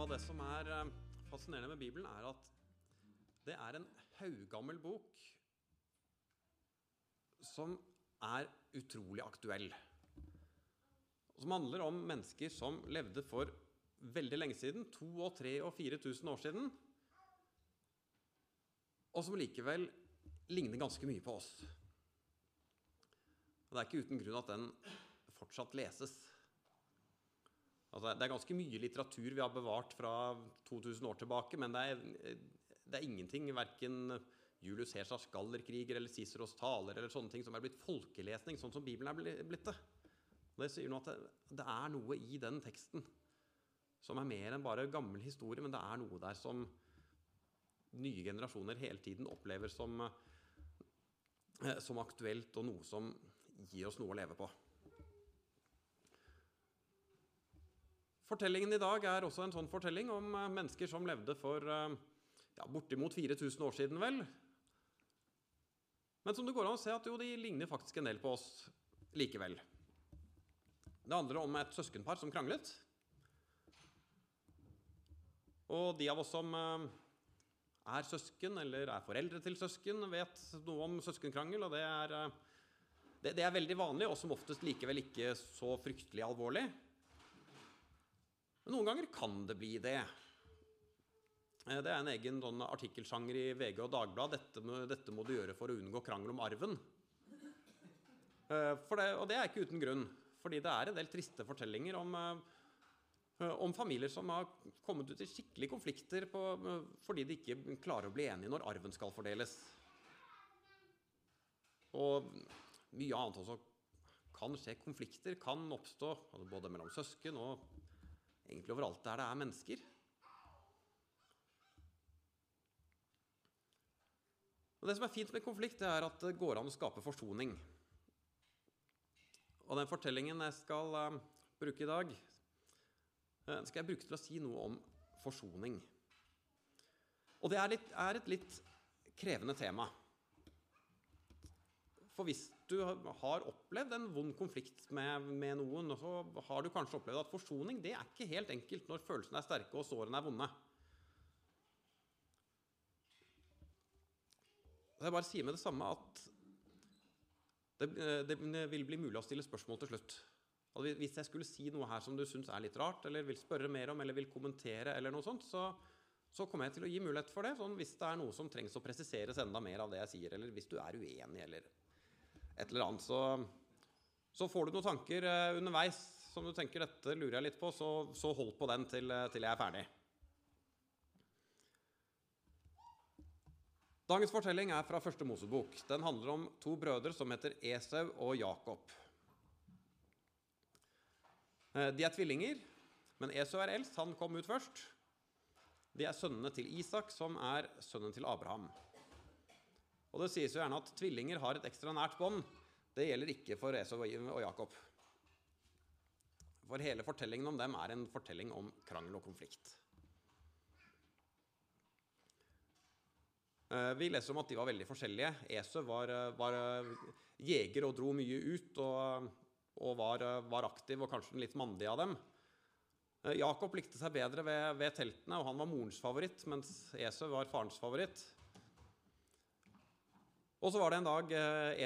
noe av det som er eh, fascinerende med Bibelen, er at det er en haugammel bok som er utrolig aktuell. Som handler om mennesker som levde for veldig lenge siden, to og tre og 4000 år siden, og som likevel ligner ganske mye på oss. Og det er ikke uten grunn at den fortsatt leses. Altså, det er ganske mye litteratur vi har bevart fra 2000 år tilbake, men det er, det er ingenting, verken Julius Cæsars gallerkriger eller Ciceros taler eller sånne ting som er blitt folkelesning, sånn som Bibelen er blitt det. Det sier noe at det er noe i den teksten som er mer enn bare gammel historie, men det er noe der som nye generasjoner hele tiden opplever som, eh, som aktuelt, og noe som gir oss noe å leve på. Fortellingen i dag er også en sånn fortelling om eh, mennesker som levde for eh, ja, bortimot 4000 år siden, vel. Men som det går an å se at jo, de ligner faktisk en del på oss likevel. Det handler om et søskenpar som kranglet. Og de av oss som eh, er søsken eller er foreldre til søsken, vet noe om søskenkrangel, og det er, det, det er veldig vanlig, og som oftest likevel ikke så fryktelig alvorlig. Men noen ganger kan det bli det. Det er en egen sånn artikkelsjanger i VG og Dagbladet. Dette, dette, må du gjøre for å unngå krangel om arven. Det, og det er ikke uten grunn. Fordi det er en del triste fortellinger om, om familier som har kommet ut i skikkelige konflikter på, fordi de ikke klarer å bli enige når arven skal fordeles. Og mye annet også kan skje. Konflikter kan oppstå både mellom søsken og egentlig overalt der det er mennesker. Og Det som er fint med konflikt, det er at det går an å skape forsoning. Og den fortellingen jeg skal uh, bruke i dag, uh, skal jeg bruke til å si noe om forsoning. Og det er, litt, er et litt krevende tema. For hvis du har opplevd en vond konflikt med, med, noen, så har du kanskje opplevd at forsoning det er ikke helt enkelt når følelsene er sterke og sårene er vonde. Jeg bare sier med det samme at det, det, vil bli mulig å stille spørsmål til slutt. Og hvis jeg skulle si noe her som du syns er litt rart, eller vil spørre mer om, eller vil kommentere, eller noe sånt, så, så kommer jeg til å gi mulighet for det. Sånn hvis det er noe som trengs å presiseres enda mer av det jeg sier, eller hvis du er uenig, eller et eller annet, så, så får du noen tanker underveis som du tenker dette lurer jeg litt på, så, så hold på den til, til jeg er ferdig. Dagens fortelling er fra første Mosebok. Den handler om to brødre som heter Esau og Jakob. De er tvillinger, men Esau er eldst. Han kom ut først. De er sønnene til Isak, som er sønnen til Abraham. Og Det sies jo gjerne at tvillinger har et ekstra nært bånd. Det gjelder ikke for Esau og Jakob. For hele fortellingen om dem er en fortelling om krangel og konflikt. Vi leser om at de var veldig forskjellige. Esau var, var, jeger og dro mye ut og, og var, var, aktiv og kanskje litt mandige av dem. Jakob likte seg bedre ved, ved, teltene, og han var morens favoritt, mens Esau var farens favoritt. Og så var det en dag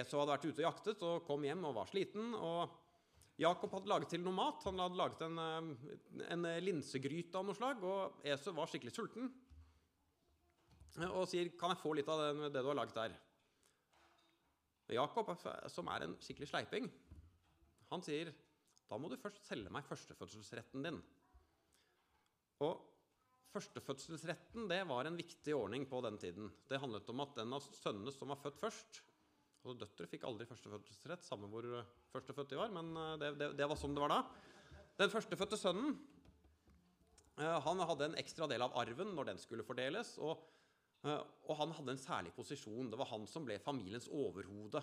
Esau hadde vært ute og jaktet og kom hjem og var sliten. og Jakob hadde laget til noe mat. Han hadde laget en, en linsegryte av noe slag, og Esau var skikkelig sulten og sier 'Kan jeg få litt av det, det du har laget der?' Jakob, som er en skikkelig sleiping, han sier 'Da må du først selge meg førstefødselsretten din'. Og førstefødselsretten det var en viktig ordning på den tiden. Det handlet om at den av sønnene som var født først og Døtre fikk aldri førstefødselsrett, samme hvor førstefødt de var, men det, det, det var sånn det var da. Den førstefødte sønnen han hadde en ekstra del av arven når den skulle fordeles. og og han hadde en særlig posisjon. Det var han som ble familiens overhode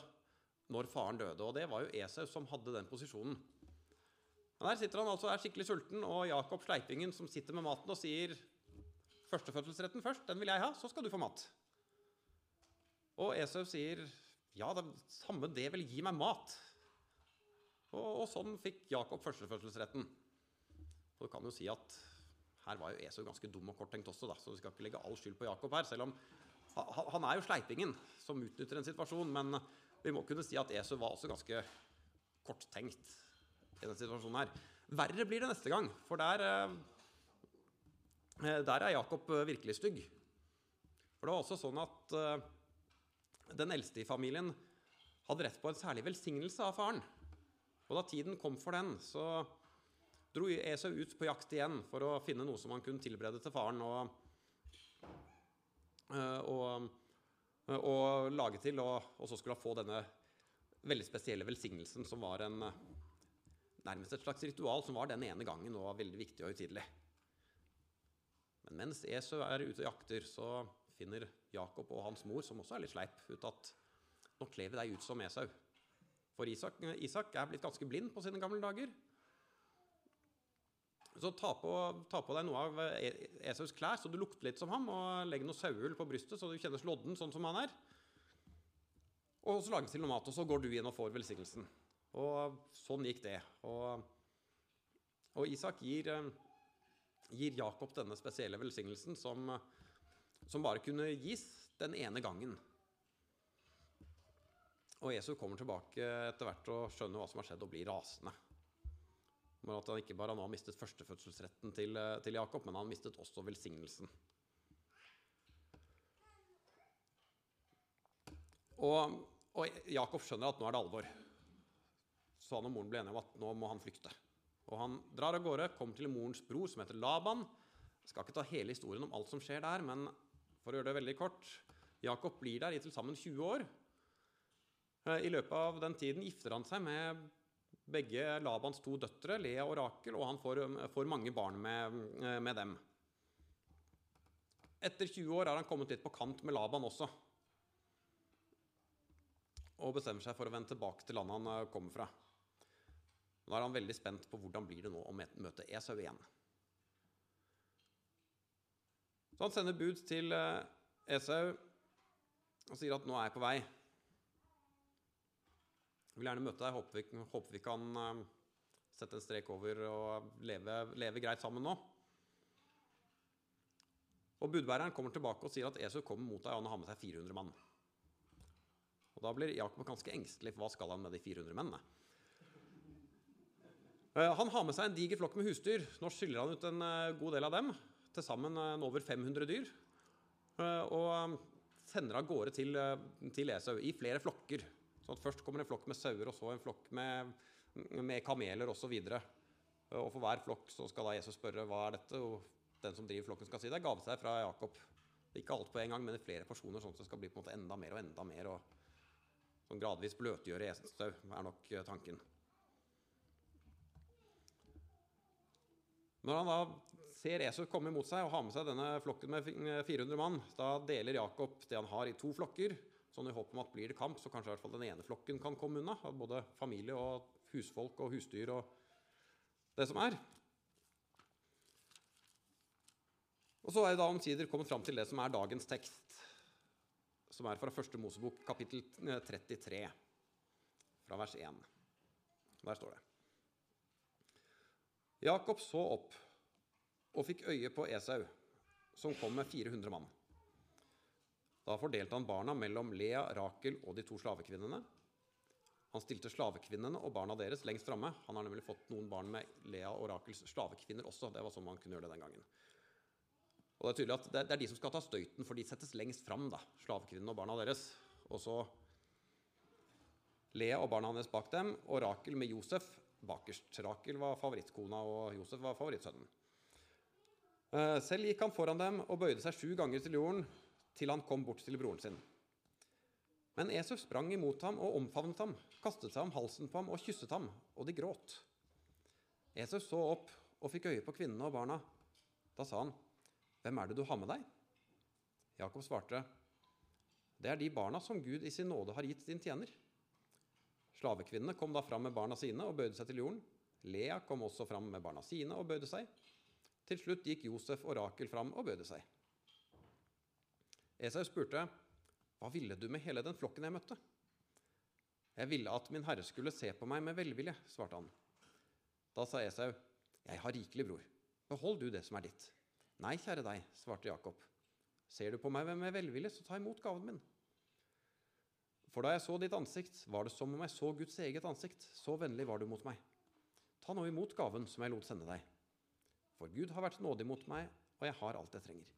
når faren døde. Og det var jo Esau som hadde den posisjonen. Men der sitter han altså er skikkelig sulten, og Jakob Sleipingen som sitter med maten og sier førstefødselsretten først, den vil jeg ha, så skal du få mat. Og Esau sier ja, det samme det vil gi meg mat. Og, og sånn fikk Jakob førstefødselsretten. Og du kan jo si at her var jo Esau ganske dum og korttenkt også, da, så vi skal ikke legge all skyld på Jakob her. Selv om han, han er jo sleipingen som utnytter en situasjon, men vi må kunne si at Esau var også ganske korttenkt i denne situasjonen her. Verre blir det neste gang, for der, eh, der er Jakob eh, virkelig stygg. For det var også sånn at uh, den eldste i familien hadde rett på en særlig velsignelse av faren. Og da tiden kom for den, så dro Esau ut på jakt igjen for å finne noe som han kunne tilberede til faren og, og, og lage til, og, og, så skulle han få denne veldig spesielle velsignelsen som var en nærmest et slags ritual som var den ene gangen og var veldig viktig og høytidelig. Men mens Esau er ute og jakter, så finner Jakob og hans mor, som også er litt sleip, ut at nå kler vi deg ut som Esau. For Isak, Isak, er blitt ganske blind på sine gamle dager. Så ta på, ta på, deg noe av Esaus klær, så du lukter litt som ham, og legg noe sauehull på brystet, så du kjennes lodden sånn som han er. Og så lages til noe mat, og så går du inn og får velsignelsen. Og sånn gikk det. Og, og Isak gir, gir Jakob denne spesielle velsignelsen som som bare kunne gis den ene gangen. Og Jesu kommer tilbake etter hvert og skjønner hva som har skjedd, og blir rasende. Men at han ikke bare nå har mistet førstefødselsretten til, til Jakob, men han mistet også velsignelsen. Og, og, Jakob skjønner at nå er det alvor. Så han og moren ble enige om at nå må han flykte. Og Han drar av gårde, kommer til morens bror, som heter Laban. Jeg skal ikke ta hele historien om alt som skjer der, men for å gjøre det veldig kort Jakob blir der i til sammen 20 år. Eh, I løpet av den tiden gifter han seg med begge Labans to døtre, Lea og Rakel, og han får, får mange barn med, eh, med, dem. Etter 20 år er han kommet litt på kant med Laban også. Og bestemmer seg for å vende tilbake til landet han eh, kommer fra. Nå er han veldig spent på hvordan blir det nå å møte Esau igjen. Så han sender bud til eh, Esau og sier at 'nå er jeg på vei'. Jeg vil gjerne møte deg. Håper vi, håper vi kan eh, sette en strek over og leve, leve, greit sammen nå. Og Budbæreren kommer tilbake og sier at Esau kommer mot deg og han har med seg 400 mann. Og Da blir Jakob ganske engstelig, for hva skal han med de 400 mennene? Eh, han har med seg en diger flokk med husdyr. Nå skyller han ut en god del av dem til sammen eh, over 500 dyr. Eh, og sender av gårde til, eh, til Esau i flere flokker. Så først kommer en flokk med sauer, og så en flokk med, med kameler osv. Og, og for hver flokk så skal da Jesus spørre hva er dette, og den som driver flokken skal si det er gave seg fra Jakob. Ikke alt på en gang, men i flere porsjoner, sånn at det skal bli på en måte enda mer og enda mer. og sånn Gradvis bløtgjøre Esau er nok tanken. Når han da ser Esau komme mot seg og har med seg denne flokken med 400 mann, da deler Jakob det han har, i to flokker. Sånn i håp om at blir det kamp, så kanskje i hvert fall den ene flokken kan komme unna. At både familie og husfolk og husdyr og det som er. Og så er det da omsider kommet fram til det som er dagens tekst, som er fra første Mosebok, kapittel 33, fra vers 1. Der står det. Jakob så opp og fikk øye på Esau, som kom med 400 mann. Da fordelte han barna mellom Lea, Rakel og de to slavekvinnene. Han stilte slavekvinnene og barna deres lengst framme. Han har nemlig fått noen barn med Lea og Rakels slavekvinner også. Det var sånn man kunne gjøre det den gangen. Og Det er tydelig at det er de som skal ta støyten, for de settes lengst fram. Slavekvinnene og barna deres. Og så Lea og barna hennes bak dem, og Rakel med Josef bakerst. Rakel var favorittkona, og Josef var favorittsønnen. Eh, selv gikk han foran dem og bøyde seg sju ganger til jorden, til han kom bort til broren sin. Men Esuf sprang imot ham og omfavnet ham, kastet seg om halsen på ham og kysset ham, og de gråt. Esuf så opp og fikk øye på kvinnene og barna. Da sa han, 'Hvem er det du har med deg?' Jakob svarte, 'Det er de barna som Gud i sin nåde har gitt din tjener.' Slavekvinnene kom da fram med barna sine og bøyde seg til jorden. Lea kom også fram med barna sine og bøyde seg. Til slutt gikk Josef og Rakel fram og bøyde seg. Esau spurte, 'Hva ville du med hele den flokken jeg møtte?' 'Jeg ville at min herre skulle se på meg med velvilje', svarte han. Da sa Esau, 'Jeg har rikelig, bror, Behold du det som er ditt. Nei, kjære deg, svarte Jakob. Ser du på meg med velvilje, så ta imot gaven min. For da jeg så ditt ansikt, var det som om jeg så Guds eget ansikt. Så vennlig var du mot meg. Ta nå imot gaven som jeg lot sende deg. For Gud har vært nådig mot meg, og jeg har alt jeg trenger.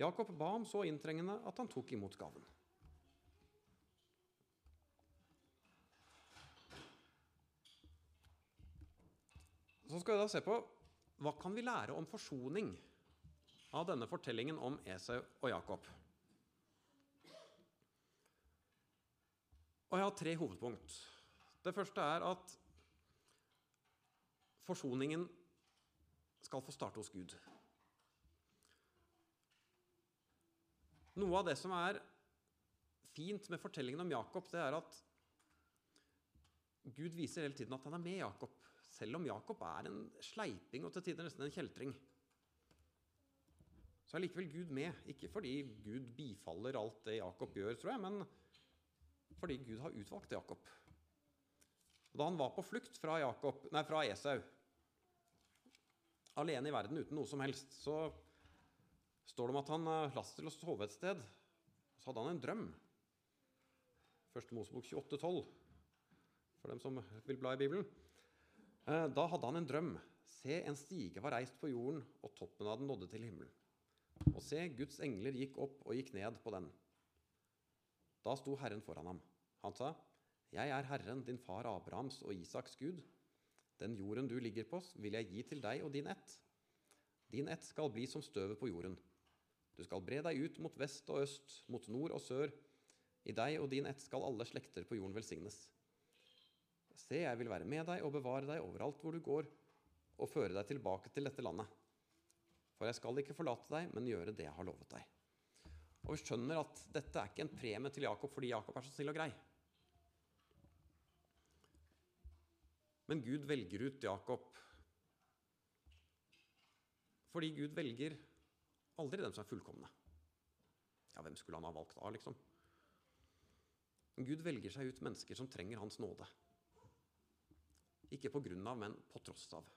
Jakob ba ham så inntrengende at han tok imot gaven. Så skal vi da se på hva kan vi lære om forsoning av denne fortellingen om Esau og Jakob. Og jeg har tre hovedpunkt. Det første er at forsoningen skal få starte hos Gud. Noe av det som er fint med fortellingen om Jakob, det er at Gud viser hele tiden at han er med Jakob, selv om Jakob er en sleiping og til tider nesten en kjeltring. Så er likevel Gud med, ikke fordi Gud bifaller alt det Jakob gjør, tror jeg, men fordi Gud har utvalgt Jakob. Da han var på flukt fra, Jakob, nei, fra Esau, alene i verden uten noe som helst, så står det om at han lastet til å sove et sted. Så hadde han en drøm. Første Mosebok 28,12, for dem som vil bla i Bibelen. Da hadde han en drøm. Se, en stige var reist på jorden, og toppen av den nådde til himmelen. Og se, Guds engler gikk opp og gikk ned på den. Da sto Herren foran ham. Han sa, Jeg er Herren, din far Abrahams og Isaks Gud. Den jorden du ligger på, vil jeg gi til deg og din ett. Din ett skal bli som støvet på jorden. Du skal bre deg ut mot vest og øst, mot nord og sør. I deg og din ett skal alle slekter på jorden velsignes. Se, jeg vil være med deg og bevare deg overalt hvor du går, og føre deg tilbake til dette landet. For jeg skal ikke forlate deg, men gjøre det jeg har lovet deg. Og vi skjønner at dette er ikke en premie til Jakob fordi Jakob er så snill og grei. Men Gud velger ut Jakob fordi Gud velger aldri dem som er fullkomne. Ja, hvem skulle han ha valgt da, liksom? Gud velger seg ut mennesker som trenger hans nåde. Ikke på grunn av, men på tross av.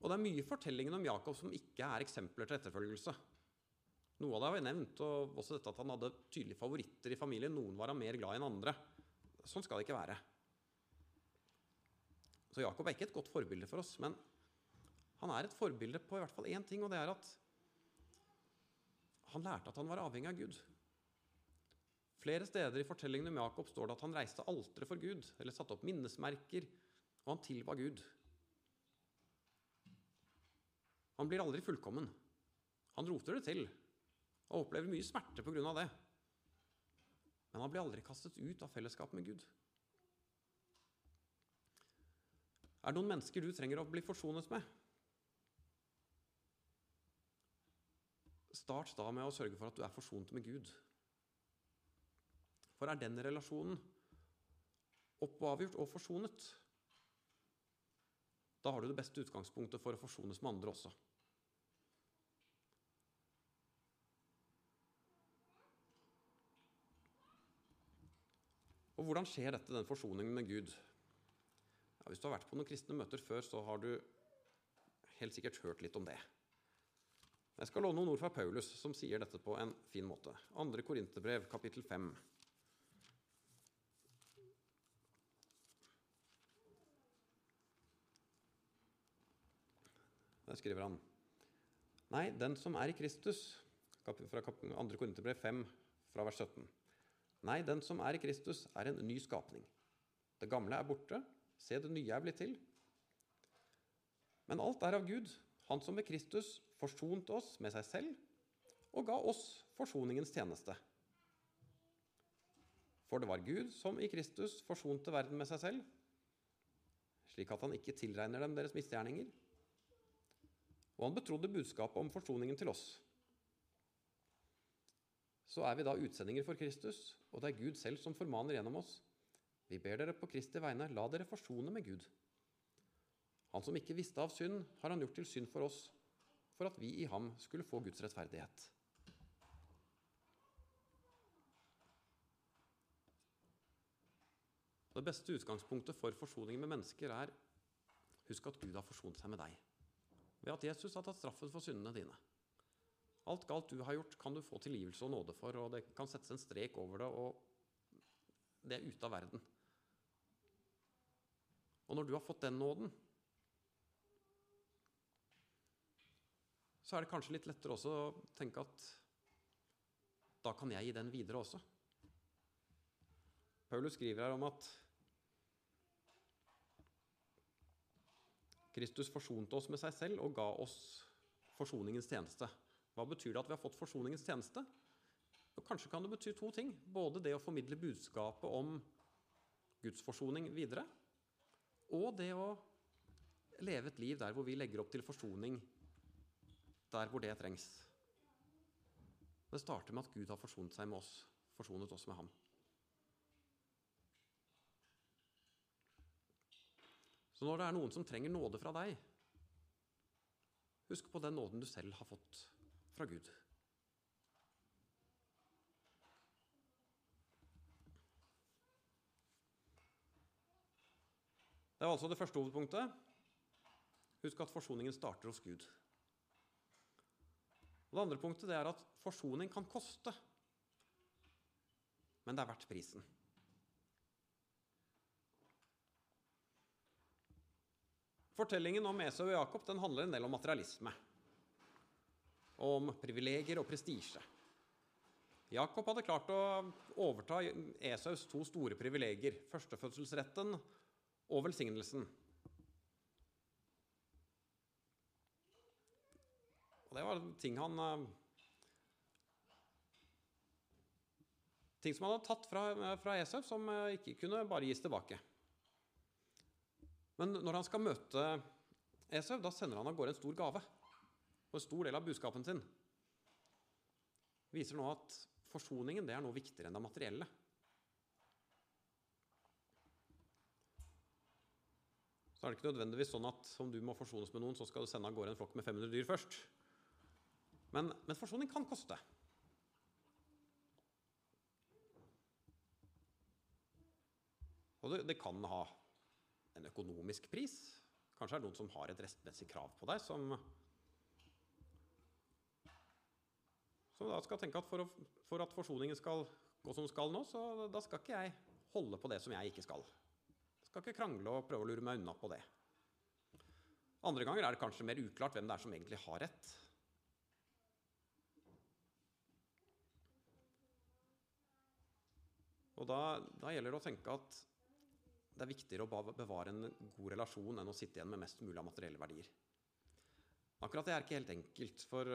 Og det er mye i fortellingen om Jakob som ikke er eksempler til etterfølgelse. Noe av det har vi nevnt, og også dette at han hadde tydelige favoritter i familien. Noen var han mer glad enn andre. Sånn skal det ikke være. Så Jakob er ikke et godt forbilde for oss, men han er et forbilde på i hvert fall én ting, og det er at han lærte at han var avhengig av Gud. Flere steder i fortellingen om Jakob står det at han reiste altere for Gud, eller satte opp minnesmerker, og han tilba Gud. Han blir aldri fullkommen. Han roter det til og opplever mye smerte pga. det. Men han blir aldri kastet ut av fellesskap med Gud. Er det noen mennesker du trenger å bli forsonet med? Start da med å sørge for at du er forsonet med Gud. For er den relasjonen oppavgjort og forsonet, da har du det beste utgangspunktet for å forsones med andre også. Og Hvordan skjer dette, den forsoningen med Gud? Ja, hvis du har vært på noen kristne møter før, så har du helt sikkert hørt litt om det. Jeg skal låne noen ord fra Paulus, som sier dette på en fin måte. 2. Korinterbrev, kapittel 5. Der skriver han Nei, den som er i Kristus Fra 2. Korinterbrev 5, fra vers 17. Nei, den som er i Kristus, er en ny skapning. Det gamle er borte, se, det nye er blitt til. Men alt er av Gud, Han som ved Kristus forsonte oss med seg selv og ga oss forsoningens tjeneste. For det var Gud som i Kristus forsonte verden med seg selv, slik at han ikke tilregner dem deres misgjerninger. Og han betrodde budskapet om forsoningen til oss så er vi da utsendinger for Kristus, og det er Gud selv som formaner gjennom oss. Vi ber dere på Kristi vegne, la dere forsone med Gud. Han som ikke visste av synd, har han gjort til synd for oss, for at vi i ham skulle få Guds rettferdighet. Det beste utgangspunktet for forsoning med mennesker er husk at Gud har forsont seg med deg. ved at Jesus har tatt straffen for syndene dine. Alt galt du har gjort, kan du få tilgivelse og nåde for, og det kan settes en strek over det, og det er ute av verden. Og når du har fått den nåden, så er det kanskje litt lettere også å tenke at da kan jeg gi den videre også. Paulus skriver her om at Kristus forsonte oss med seg selv og ga oss forsoningens tjeneste. Hva betyr det at vi har fått forsoningens tjeneste? Og kanskje kan det bety to ting. Både det å formidle budskapet om Guds forsoning videre, og det å leve et liv der hvor vi legger opp til forsoning der hvor det trengs. Det starter med at Gud har forsonet seg med oss, forsonet oss med ham. Så når det er noen som trenger nåde fra deg, husk på den nåden du selv har fått fra Gud. Det er altså det første hovedpunktet. Husk at forsoningen starter hos Gud. Og det andre punktet er at forsoning kan koste, men det er verdt prisen. Fortellingen om Esau og Jakob den handler en del om materialisme. Om privilegier og prestisje. Jakob hadde klart å overta Esaus to store privilegier. Førstefødselsretten og velsignelsen. Og det var ting han eh, Ting som han hadde tatt fra, fra Esau, som eh, ikke kunne bare gis tilbake. Men når han skal møte Esau, da sender han av gårde en stor gave. Og en stor del av budskapen sin viser nå at forsoningen det er noe viktigere enn det materielle. Så er det ikke nødvendigvis sånn at om du må forsones med noen, så skal du sende av gårde en flokk med 500 dyr først. Men, men forsoning kan koste. Og det, det kan ha en økonomisk pris. Kanskje er det noen som har et restmessig krav på deg, som, som da skal tenke at for, å, for, at forsoningen skal gå som skal nå, så da skal ikke jeg holde på det som jeg ikke skal. Skal ikke krangle og prøve å lure meg unna på det. Andre ganger er det kanskje mer uklart hvem det er som egentlig har rett. Og da, da gjelder det å tenke at det er viktigere å bevare en god relasjon enn å sitte igjen med mest mulig av materielle verdier. Akkurat det er ikke helt enkelt, for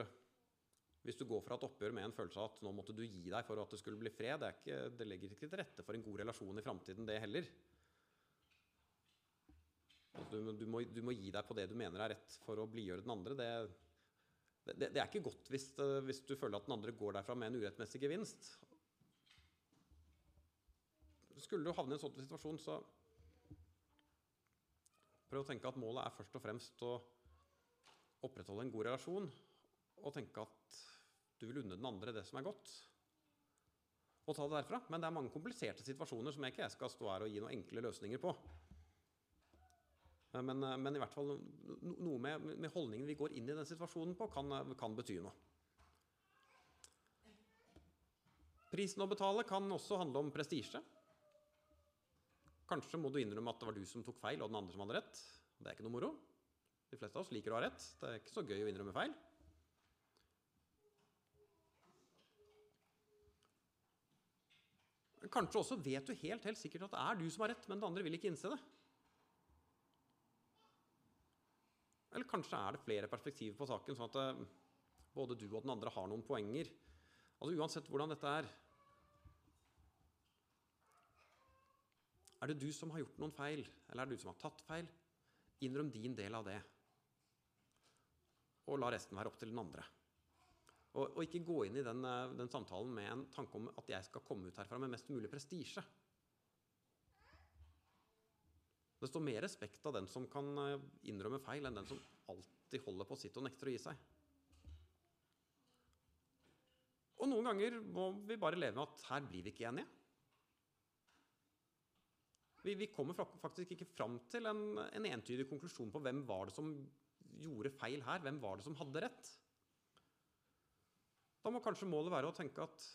hvis du går fra et oppgjør med en følelse av at nå måtte du gi deg for at det skulle bli fred, det, ikke, det legger ikke til rette for en god relasjon i framtiden, det heller. Du, du, må, du, må, gi deg på det du mener er rett for å blidgjøre den andre. Det, det, det, er ikke godt hvis, hvis, du føler at den andre går derfra med en urettmessig gevinst. Skulle du havne i en sånn situasjon, så Prøv å tenke at målet er først og fremst å opprettholde en god relasjon, og tenke at du vil unne den andre det som er godt. Og ta det derfra. Men det er mange kompliserte situasjoner som jeg ikke skal stå her og gi noen enkle løsninger på. Men, men i hvert fall noe med, med, holdningen vi går inn i den situasjonen på, kan, kan bety noe. Prisen å betale kan også handle om prestisje. Kanskje må du innrømme at det var du som tok feil, og den andre som hadde rett. Det er ikke noe moro. De fleste av oss liker å ha rett. Det er ikke så gøy å innrømme feil. Kanskje også vet du helt, helt sikkert at det er du som har rett, men den andre vil ikke innse det. Eller kanskje er det flere perspektiver på saken, sånn at eh, både du og den andre har noen poenger. Altså Uansett hvordan dette er, Er det du som har gjort noen feil, eller er det du som har tatt feil? Innrøm din del av det. Og la resten være opp til den andre. Og, og ikke gå inn i den, eh, den, samtalen med en tanke om at jeg skal komme ut herfra med mest mulig prestisje. Det står mer respekt av den som kan eh, innrømme feil, enn den som alltid holder på sitt og nekter å gi seg. Og noen ganger må vi bare leve med at her blir vi ikke enige. Vi, vi kommer faktisk ikke fram til en, en, entydig konklusjon på hvem var det som gjorde feil her? Hvem var det som hadde rett? Da må kanskje målet være å tenke at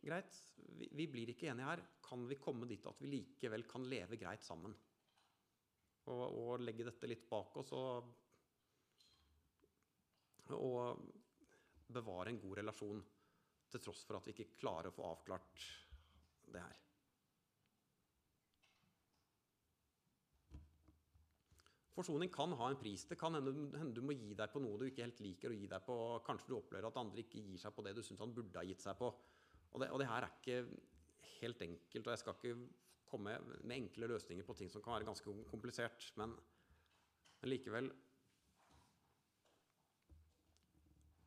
greit, vi, vi blir ikke enige her. Kan vi komme dit at vi likevel kan leve greit sammen? Og, og legge dette litt bak oss og, og bevare en god relasjon til tross for at vi ikke klarer å få avklart det her. Forsoning kan ha en pris. Det kan hende, hende, du må gi deg på noe du ikke helt liker å gi deg på. Kanskje du opplever at andre ikke gir seg på det du syns han burde ha gitt seg på. Og det, og det, her er ikke helt enkelt, og jeg skal ikke komme med enkle løsninger på ting som kan være ganske komplisert, men, men likevel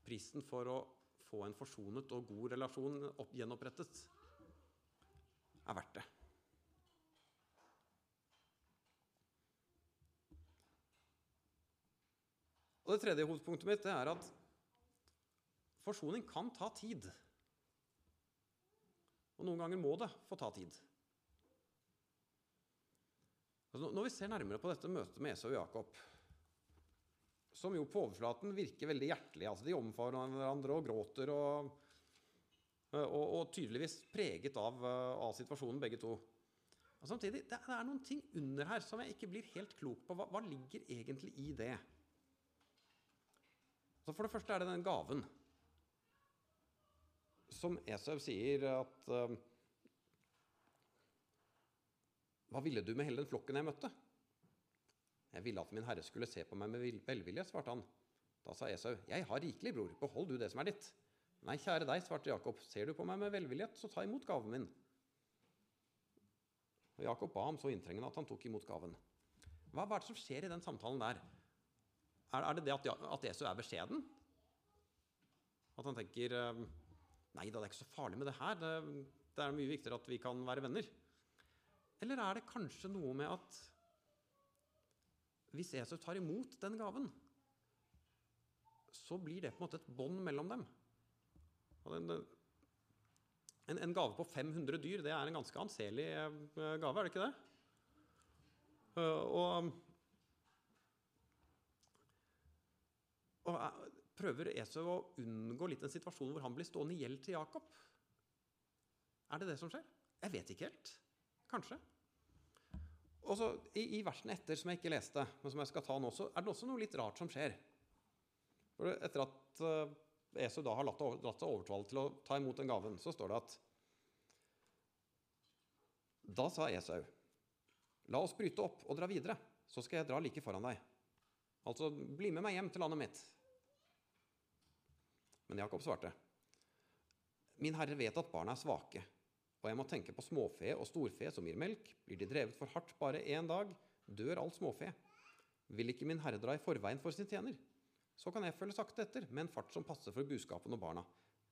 Prisen for å få en forsonet og god relasjon opp, gjenopprettet er verdt det. Og Det tredje hovedpunktet mitt er at forsoning kan ta tid. Og noen ganger må det få ta tid. Altså, når vi ser nærmere på dette møtet med Esau og Jakob, som jo på overflaten virker veldig hjertelig altså De omfavner hverandre og gråter og, og, og tydeligvis preget av, av, situasjonen, begge to. Og samtidig, det, er noen ting under her som jeg ikke blir helt klok på. Hva, hva ligger egentlig i det? Så For det første er det den gaven som Esau sier at uh, Hva ville du med hele den flokken jeg møtte? Jeg ville at min herre skulle se på meg med velvilje, svarte han. Da sa Esau, jeg har rikelig, bror, behold du det som er ditt. Nei, kjære deg, svarte Jakob, ser du på meg med velvillighet, så ta imot gaven min. Og Jakob ba ham så inntrengende at han tok imot gaven. Hva er det som skjer i den samtalen der? Er, er det det at, at Esau er beskjeden? At han tenker Nei da, det er ikke så farlig med det her. Det, det er mye viktigere at vi kan være venner. Eller er det kanskje noe med at hvis Esau tar imot den gaven, så blir det på en måte et bånd mellom dem. En, en, en, gave på 500 dyr det er en ganske anselig eh, gave, er det ikke det? Eh, og Og prøver Esau å unngå litt en situasjon hvor han blir stående i gjeld til Jakob? Er det det som skjer? Jeg vet ikke helt. Kanskje. Og så i, i, versene etter, som jeg ikke leste, men som jeg skal ta nå, så er det også noe litt rart som skjer. For etter at uh, Esau da har latt, latt seg overtale til å ta imot den gaven, så står det at Da sa Esau, la oss bryte opp og dra videre, så skal jeg dra like foran deg. Altså, bli med meg hjem til landet mitt. Men Jakob svarte, Min herre vet at barna er svake, og jeg må tenke på småfe og storfe som gir melk. Blir de drevet for hardt bare én dag, dør alt småfe. Vil ikke min herre dra i forveien for sin tjener? Så kan jeg følge sakte etter, med en fart som passer for buskapen og barna,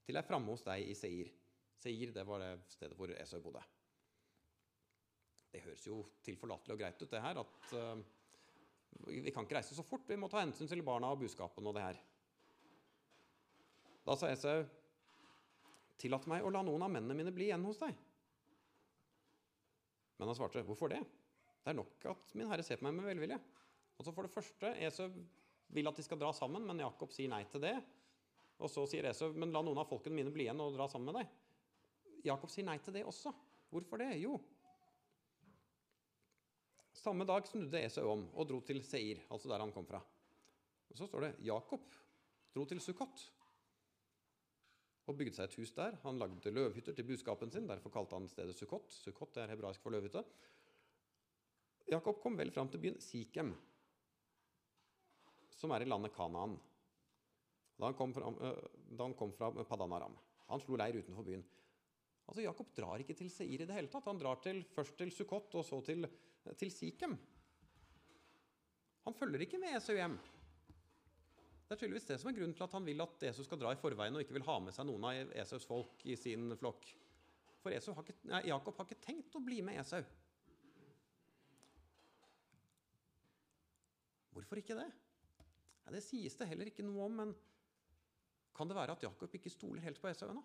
til jeg er framme hos deg i Seir. Seir, det var det stedet hvor Esau bodde. Det høres jo tilforlatelig og greit ut, det her, at uh, vi kan ikke reise så fort, vi må ta hensyn til barna og buskapen og det her. Da sa Esau, tillat meg å la noen av mennene mine bli igjen hos deg. Men han svarte, hvorfor det? Det er nok at min herre ser på meg med velvilje. Altså For det første, Esau vil at de skal dra sammen, men Jakob sier nei til det. Og så sier Esau, men la noen av folkene mine bli igjen og dra sammen med deg. Jakob sier nei til det også. Hvorfor det? Jo, samme dag snudde Esau om og dro til Seir, altså der han kom fra. Og Så står det Jakob dro til Sukkot og bygde seg et hus der. Han lagde løvhytter til buskapen sin, derfor kalte han stedet Sukkot. Sukkot er hebraisk for løvhytte. Jakob kom vel fram til byen Sikhem, som er i landet Kanaan, da han kom fra, da han fra Padanaram. Han slo leir utenfor byen. Altså, Jakob drar ikke til Seir i det hele tatt. Han drar til, først til Sukkot og så til til Sikhem. Han følger ikke med Esau hjem. Det er tydeligvis det som er grunnen til at han vil at Esau skal dra i forveien og ikke vil ha med seg noen av Esaus folk i sin flokk. For har ikke, nei, Jakob har ikke tenkt å bli med Esau. Hvorfor ikke det? Ja, det sies det heller ikke noe om, men kan det være at Jakob ikke stoler helt på Esau ennå?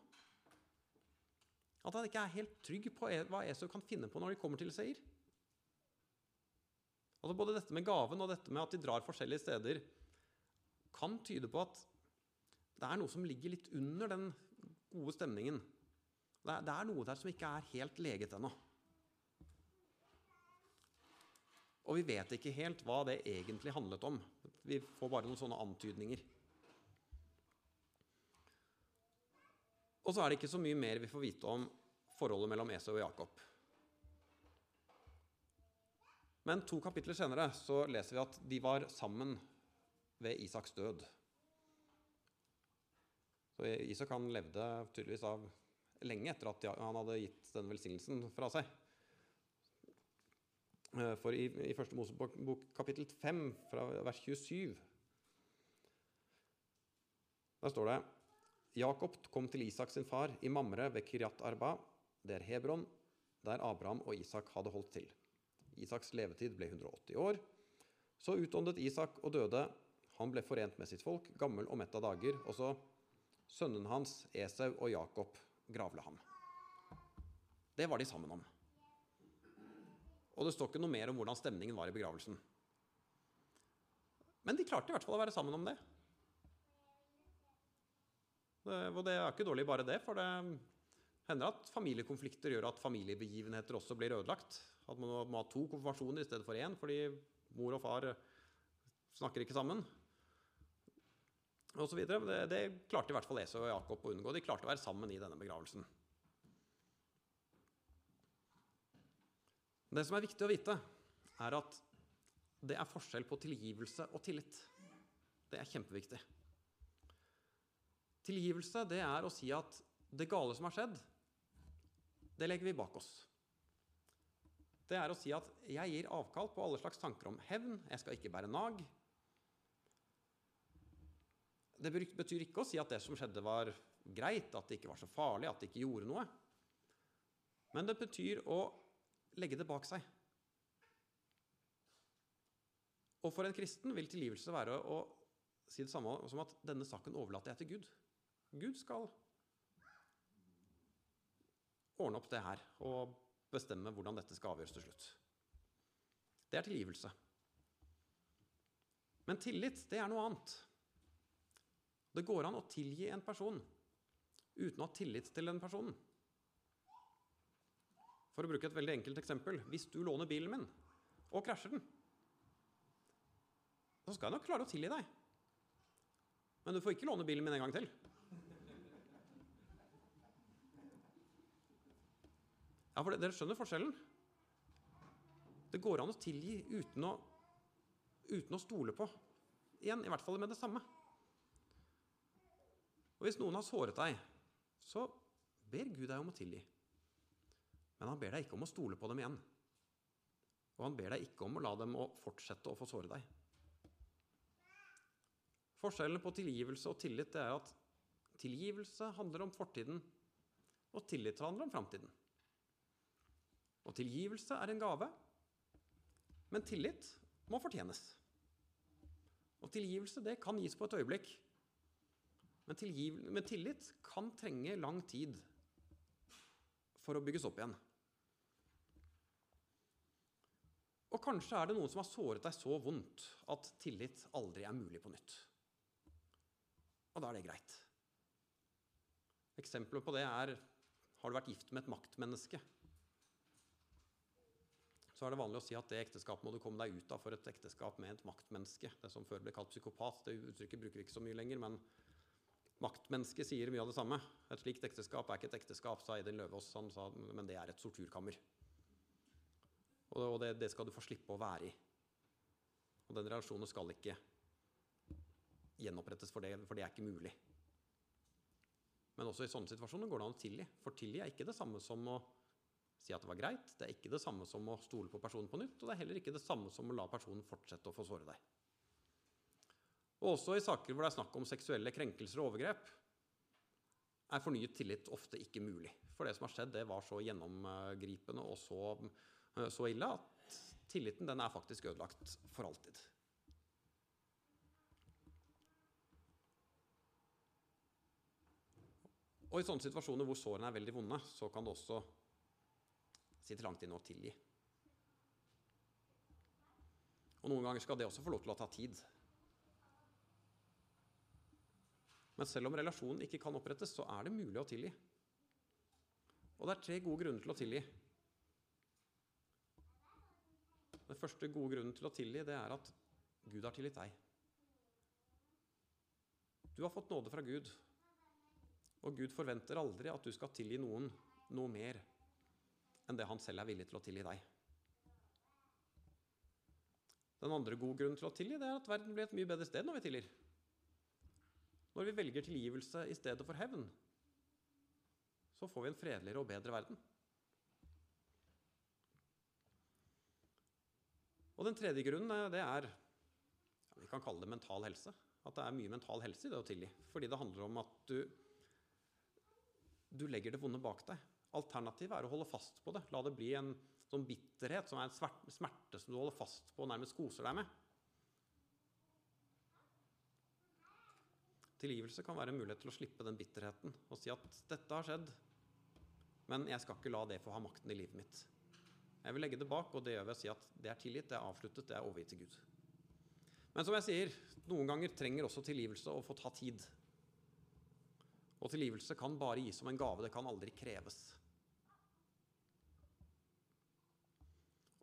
At han ikke er helt trygg på e- hva Esau kan finne på når de kommer til Seir? Altså Både dette med gaven og dette med at de drar forskjellige steder, kan tyde på at det er noe som ligger litt under den gode stemningen. Det er, noe der som ikke er helt leget ennå. Og vi vet ikke helt hva det egentlig handlet om. Vi får bare noen sånne antydninger. Og så er det ikke så mye mer vi får vite om forholdet mellom Esau og Jakob. Men to kapitler senere så leser vi at de var sammen ved Isaks død. Så Isak han levde tydeligvis av lenge etter at han hadde gitt den velsignelsen fra seg. Eh, for i, i første Mosebok kapittel 5, fra vers 27, der står det Jakob kom til Isak sin far i Mamre ved Kiryat Arba, det er Hebron, der Abraham og Isak hadde holdt til. Isaks levetid ble 180 år. Så utåndet Isak og døde. Han ble forent med sitt folk, gammel og mett av dager. Og så sønnen hans, Esau og Jakob, gravla ham. Det var de sammen om. Og det står ikke noe mer om hvordan stemningen var i begravelsen. Men de klarte i hvert fall å være sammen om det. Og det er ikke dårlig bare det, for det hender at familiekonflikter gjør at familiebegivenheter også blir ødelagt. At man må ha to konfirmasjoner i stedet for én fordi mor og far snakker ikke sammen. Og så det, det klarte i hvert fall Esau og Jakob å unngå. De klarte å være sammen i denne begravelsen. Det som er viktig å vite, er at det er forskjell på tilgivelse og tillit. Det er kjempeviktig. Tilgivelse det er å si at det gale som har skjedd, det legger vi bak oss. Det er å si at jeg gir avkall på alle slags tanker om hevn. Jeg skal ikke bære nag. Det betyr ikke å si at det som skjedde, var greit, at det ikke var så farlig, at det ikke gjorde noe. Men det betyr å legge det bak seg. Og for en kristen vil tilgivelse være å si det samme som at denne saken overlater jeg til Gud. Gud skal ordne opp det her og bestemme hvordan dette skal avgjøres til slutt. Det er tilgivelse. Men tillit, det er noe annet. Det går an å tilgi en person uten å ha tillit til den personen. For å bruke et veldig enkelt eksempel hvis du låner bilen min og krasjer den, så skal jeg nok klare å tilgi deg. Men du får ikke låne bilen min en gang til. Ja, for Dere skjønner forskjellen? Det går an å tilgi uten å, uten å stole på. Igjen, i hvert fall med det samme. Og Hvis noen har såret deg, så ber Gud deg om å tilgi. Men han ber deg ikke om å stole på dem igjen. Og han ber deg ikke om å la dem å fortsette å få såre deg. Forskjellen på tilgivelse og tillit er at tilgivelse handler om fortiden, og tillit handler om framtiden. Og tilgivelse er en gave, men tillit må fortjenes. Og tilgivelse det kan gis på et øyeblikk, men, men tillit kan trenge lang tid for å bygges opp igjen. Og kanskje er det noen som har såret deg så vondt at tillit aldri er mulig på nytt. Og da er det greit. Eksempler på det er har du vært gift med et maktmenneske så er det vanlig å si at det ekteskapet må du komme deg ut av for et ekteskap med et maktmenneske. Det som før ble kalt psykopat. Det uttrykket bruker vi ikke så mye lenger, men maktmenneske sier mye av det samme. Et slikt ekteskap er ikke et ekteskap, sa Edin Løvaas, men det er et sorturkammer. Og det, det, skal du få slippe å være i. Og den relasjonen skal ikke gjenopprettes for det, for det er ikke mulig. Men også i sånne situasjoner går det an å tilgi. For tilgi er ikke det samme som å si at det var greit. Det er ikke det samme som å stole på personen på nytt, og det er heller ikke det samme som å la personen fortsette å få såre deg. Og også i saker hvor det er snakk om seksuelle krenkelser og overgrep, er fornyet tillit ofte ikke mulig. For det som har skjedd, det var så gjennomgripende og så, så ille at tilliten den er faktisk ødelagt for alltid. Og i sånne situasjoner hvor sårene er veldig vonde, så kan det også sitte langt inne å tilgi. Og noen ganger skal det også få lov til å ta tid. Men selv om relasjonen ikke kan opprettes, så er det mulig å tilgi. Og det er tre gode grunner til å tilgi. Den første gode grunnen til å tilgi, det er at Gud har tilgitt deg. Du har fått nåde fra Gud, og Gud forventer aldri at du skal tilgi noen noe mer enn det han selv er villig til å tilgi deg. Den andre gode grunnen til å tilgi, det er at verden blir et mye bedre sted når vi tilgir. Når vi velger tilgivelse i stedet for hevn, så får vi en fredeligere og bedre verden. Og den tredje grunnen eh, det er Vi kan kalle det mental helse. At det er mye mental helse i det å tilgi. Fordi det handler om at du, du legger det vonde bak deg. Alternativet er å holde fast på det. La det bli en sånn bitterhet som er en smerte som du holder fast på og nærmest koser deg med. Tilgivelse kan være en mulighet til å slippe den bitterheten og si at 'dette har skjedd, men jeg skal ikke la det få ha makten i livet mitt'. Jeg vil legge det bak, og det gjør ved å si at det er tilgitt, det er avsluttet, det er overgitt til Gud. Men som jeg sier, noen ganger trenger også tilgivelse å få ta tid. Og tilgivelse kan bare gis som en gave, det kan aldri kreves.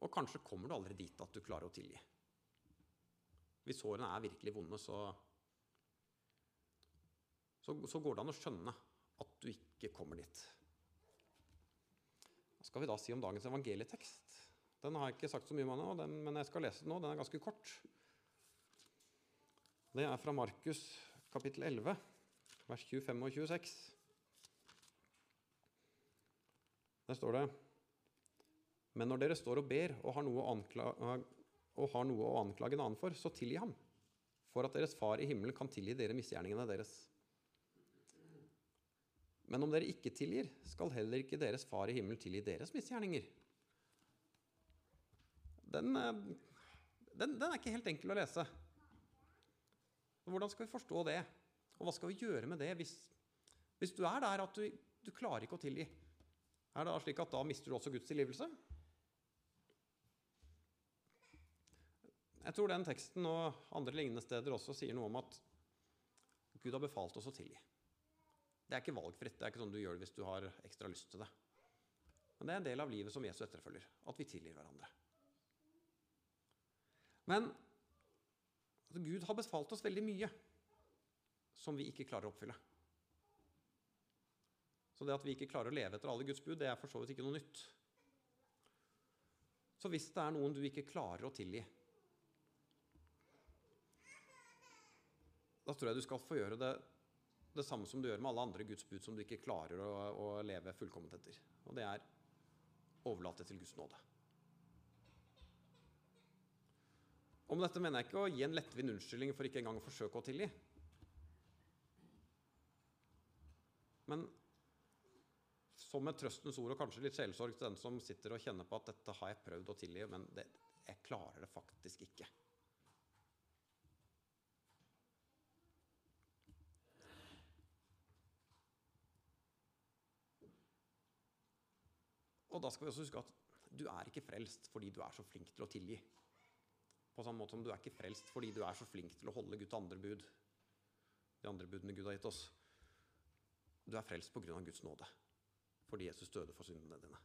Og kanskje kommer du aldri dit at du klarer å tilgi. Hvis sårene er virkelig vonde, så, så, så går det an å skjønne at du ikke kommer dit. Hva skal vi da si om dagens evangelietekst? Den har jeg ikke sagt så mye om ennå, men jeg skal lese den nå. Den er ganske kort. Det er fra Markus kapittel 11, vers 25 og 26. Der står det men når dere står og ber og har, og har noe å anklage en annen for, så tilgi ham, for at deres far i himmelen kan tilgi dere misgjerningene deres. Men om dere ikke tilgir, skal heller ikke deres far i himmelen tilgi deres misgjerninger. Den, eh, den, den er ikke helt enkel å lese. Hvordan skal vi forstå det? Og hva skal vi gjøre med det hvis, hvis du er der at du, du klarer ikke å tilgi? Er det da slik at da mister du også Guds tilgivelse? Jeg tror den teksten og andre lignende steder også sier noe om at Gud har befalt oss å tilgi. Det er ikke valgfritt. Det er ikke sånn du gjør det hvis du har ekstra lyst til det. Men det er en del av livet som Jesu etterfølger, at vi tilgir hverandre. Men altså, Gud har befalt oss veldig mye som vi ikke klarer å oppfylle. Så det at vi ikke klarer å leve etter alle Guds bud, det er for så vidt ikke noe nytt. Så hvis det er noen du ikke klarer å tilgi, da tror jeg du skal få gjøre det, det samme som du gjør med alle andre Guds bud som du ikke klarer å, å leve fullkomment etter. Og det er overlate til Guds nåde. Og med dette mener jeg ikke å gi en lettvint unnskyldning for ikke engang å forsøke å tilgi. Men som med trøstens ord og kanskje litt sjelesorg til den som sitter og kjenner på at dette har jeg prøvd å tilgi, men det, jeg klarer det faktisk ikke. Og da skal vi også huske at du er ikke frelst fordi du er så flink til å tilgi. På samme måte som du er ikke frelst fordi du er så flink til å holde Guds andre bud. De andre budene Gud har gitt oss. Du er frelst pga. Guds nåde. Fordi Jesus døde for syndene dine.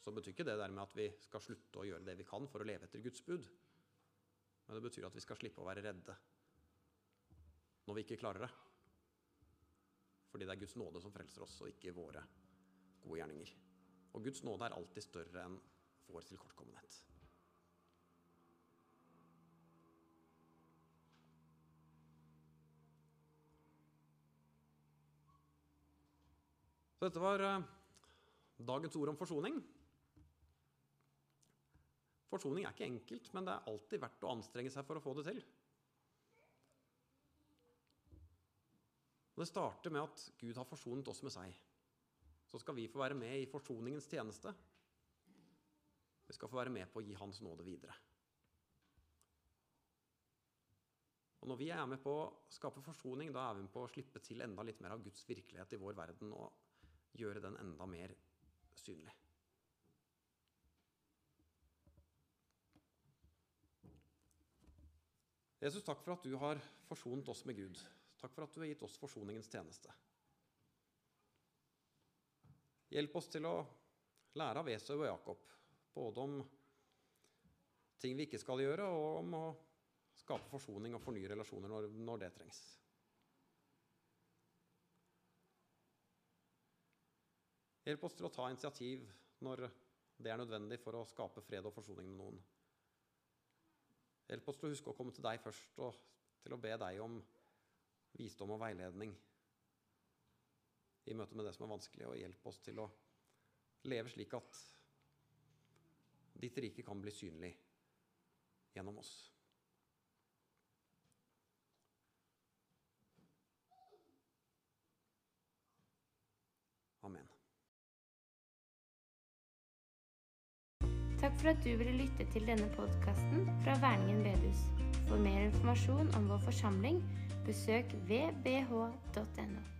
Så betyr ikke det dermed at vi skal slutte å gjøre det vi kan for å leve etter Guds bud. Men det betyr at vi skal slippe å være redde når vi ikke klarer det. Fordi det er Guds nåde som frelser oss, og ikke våre gode gjerninger. Og Guds nåde er alltid større enn vår tilkortkommenhet. Så dette var uh, dagens ord om forsoning. Forsoning er ikke enkelt, men det er alltid verdt å anstrenge seg for å få det til. Og det starter med at Gud har forsonet oss med seg så skal vi få være med i forsoningens tjeneste. Vi skal få være med på å gi Hans nåde videre. Og Når vi er med på å skape forsoning, da er vi med på å slippe til enda litt mer av Guds virkelighet i vår verden og gjøre den enda mer synlig. Jesus, takk for at du har forsonet oss med Gud. Takk for at du har gitt oss forsoningens tjeneste. Hjelp oss til å lære av Esau og Jakob, både om ting vi ikke skal gjøre, og om å skape forsoning og fornye relasjoner når, når det trengs. Hjelp oss til å ta initiativ når det er nødvendig for å skape fred og forsoning med noen. Hjelp oss til å huske å komme til deg først og til å be deg om visdom og veiledning i møte med det som er vanskelig, og hjelp oss til å leve slik at ditt rike kan bli synlig gjennom oss. Amen. Takk for at du ville lytte til denne podkasten fra Verningen bedehus. For mer informasjon om vår forsamling, besøk vbh.no.